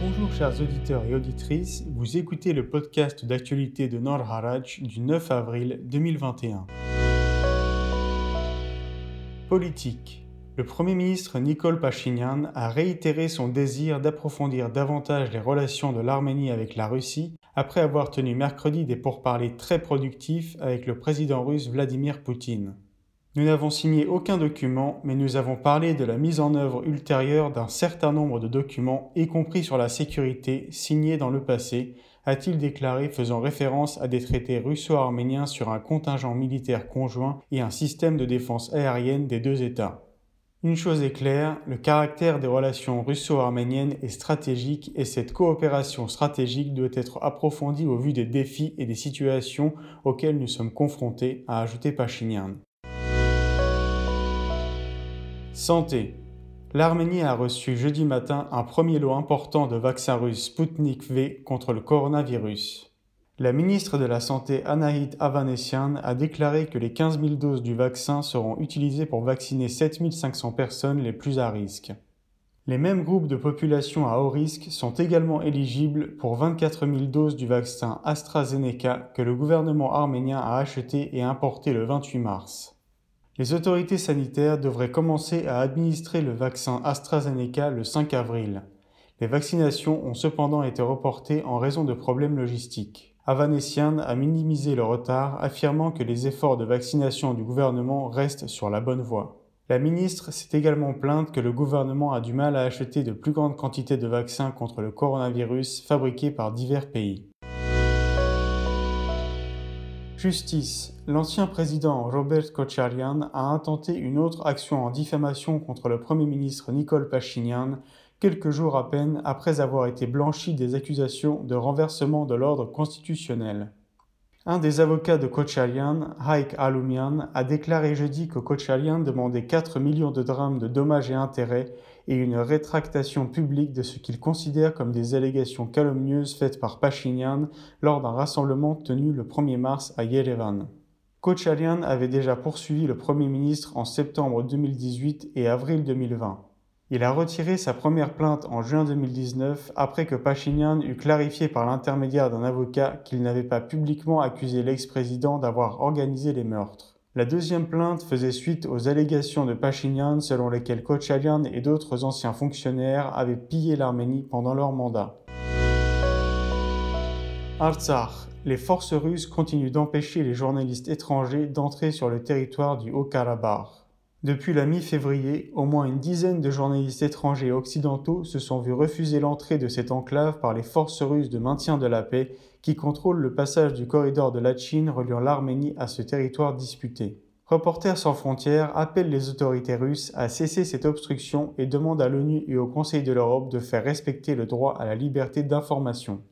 Bonjour chers auditeurs et auditrices, vous écoutez le podcast d'actualité de Nord Haraj du 9 avril 2021. Politique. Le Premier ministre Nicole Pachinian a réitéré son désir d'approfondir davantage les relations de l'Arménie avec la Russie après avoir tenu mercredi des pourparlers très productifs avec le président russe Vladimir Poutine. Nous n'avons signé aucun document, mais nous avons parlé de la mise en œuvre ultérieure d'un certain nombre de documents, y compris sur la sécurité, signés dans le passé, a-t-il déclaré faisant référence à des traités russo-arméniens sur un contingent militaire conjoint et un système de défense aérienne des deux États. Une chose est claire, le caractère des relations russo-arméniennes est stratégique et cette coopération stratégique doit être approfondie au vu des défis et des situations auxquels nous sommes confrontés, a ajouté Pachinian. Santé. L'Arménie a reçu jeudi matin un premier lot important de vaccins russes Sputnik V contre le coronavirus. La ministre de la Santé Anahit Avanesian a déclaré que les 15 000 doses du vaccin seront utilisées pour vacciner 7 500 personnes les plus à risque. Les mêmes groupes de population à haut risque sont également éligibles pour 24 000 doses du vaccin AstraZeneca que le gouvernement arménien a acheté et importé le 28 mars. Les autorités sanitaires devraient commencer à administrer le vaccin AstraZeneca le 5 avril. Les vaccinations ont cependant été reportées en raison de problèmes logistiques. Avanesian a minimisé le retard, affirmant que les efforts de vaccination du gouvernement restent sur la bonne voie. La ministre s'est également plainte que le gouvernement a du mal à acheter de plus grandes quantités de vaccins contre le coronavirus fabriqués par divers pays. Justice. L'ancien président Robert Kocharian a intenté une autre action en diffamation contre le Premier ministre Nicole Pachinian quelques jours à peine après avoir été blanchi des accusations de renversement de l'ordre constitutionnel. Un des avocats de Kocharian, Haik Alumian, a déclaré jeudi que Kocharian demandait 4 millions de drames de dommages et intérêts et une rétractation publique de ce qu'il considère comme des allégations calomnieuses faites par Pachinian lors d'un rassemblement tenu le 1er mars à Yerevan. Kocharian avait déjà poursuivi le Premier ministre en septembre 2018 et avril 2020. Il a retiré sa première plainte en juin 2019 après que Pachinian eut clarifié par l'intermédiaire d'un avocat qu'il n'avait pas publiquement accusé l'ex-président d'avoir organisé les meurtres. La deuxième plainte faisait suite aux allégations de Pachinian selon lesquelles Kochalian et d'autres anciens fonctionnaires avaient pillé l'Arménie pendant leur mandat. Artsakh. Les forces russes continuent d'empêcher les journalistes étrangers d'entrer sur le territoire du Haut-Karabakh. Depuis la mi-février, au moins une dizaine de journalistes étrangers occidentaux se sont vus refuser l'entrée de cette enclave par les forces russes de maintien de la paix qui contrôlent le passage du corridor de la Chine reliant l'Arménie à ce territoire disputé. Reporters sans frontières appellent les autorités russes à cesser cette obstruction et demandent à l'ONU et au Conseil de l'Europe de faire respecter le droit à la liberté d'information.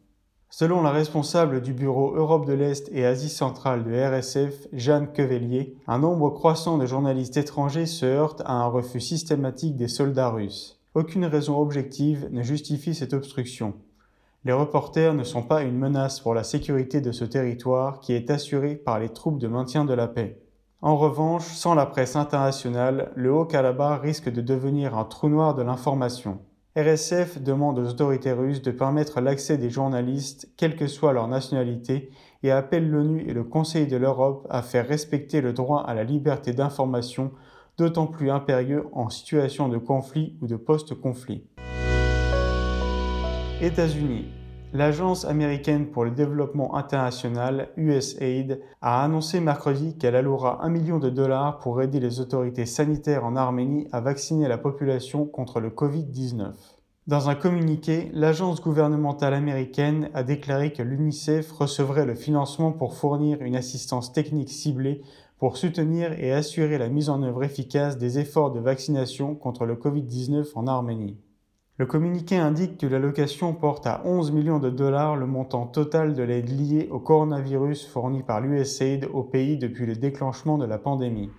Selon la responsable du bureau Europe de l'Est et Asie centrale de RSF, Jeanne Quevellier, un nombre croissant de journalistes étrangers se heurtent à un refus systématique des soldats russes. Aucune raison objective ne justifie cette obstruction. Les reporters ne sont pas une menace pour la sécurité de ce territoire qui est assuré par les troupes de maintien de la paix. En revanche, sans la presse internationale, le Haut-Karabakh risque de devenir un trou noir de l'information. RSF demande aux autorités russes de permettre l'accès des journalistes, quelle que soit leur nationalité, et appelle l'ONU et le Conseil de l'Europe à faire respecter le droit à la liberté d'information, d'autant plus impérieux en situation de conflit ou de post-conflit. États-Unis. L'Agence américaine pour le développement international, USAID, a annoncé mercredi qu'elle allouera un million de dollars pour aider les autorités sanitaires en Arménie à vacciner la population contre le Covid-19. Dans un communiqué, l'agence gouvernementale américaine a déclaré que l'UNICEF recevrait le financement pour fournir une assistance technique ciblée pour soutenir et assurer la mise en œuvre efficace des efforts de vaccination contre le Covid-19 en Arménie. Le communiqué indique que l'allocation porte à 11 millions de dollars le montant total de l'aide liée au coronavirus fournie par l'USAID au pays depuis le déclenchement de la pandémie.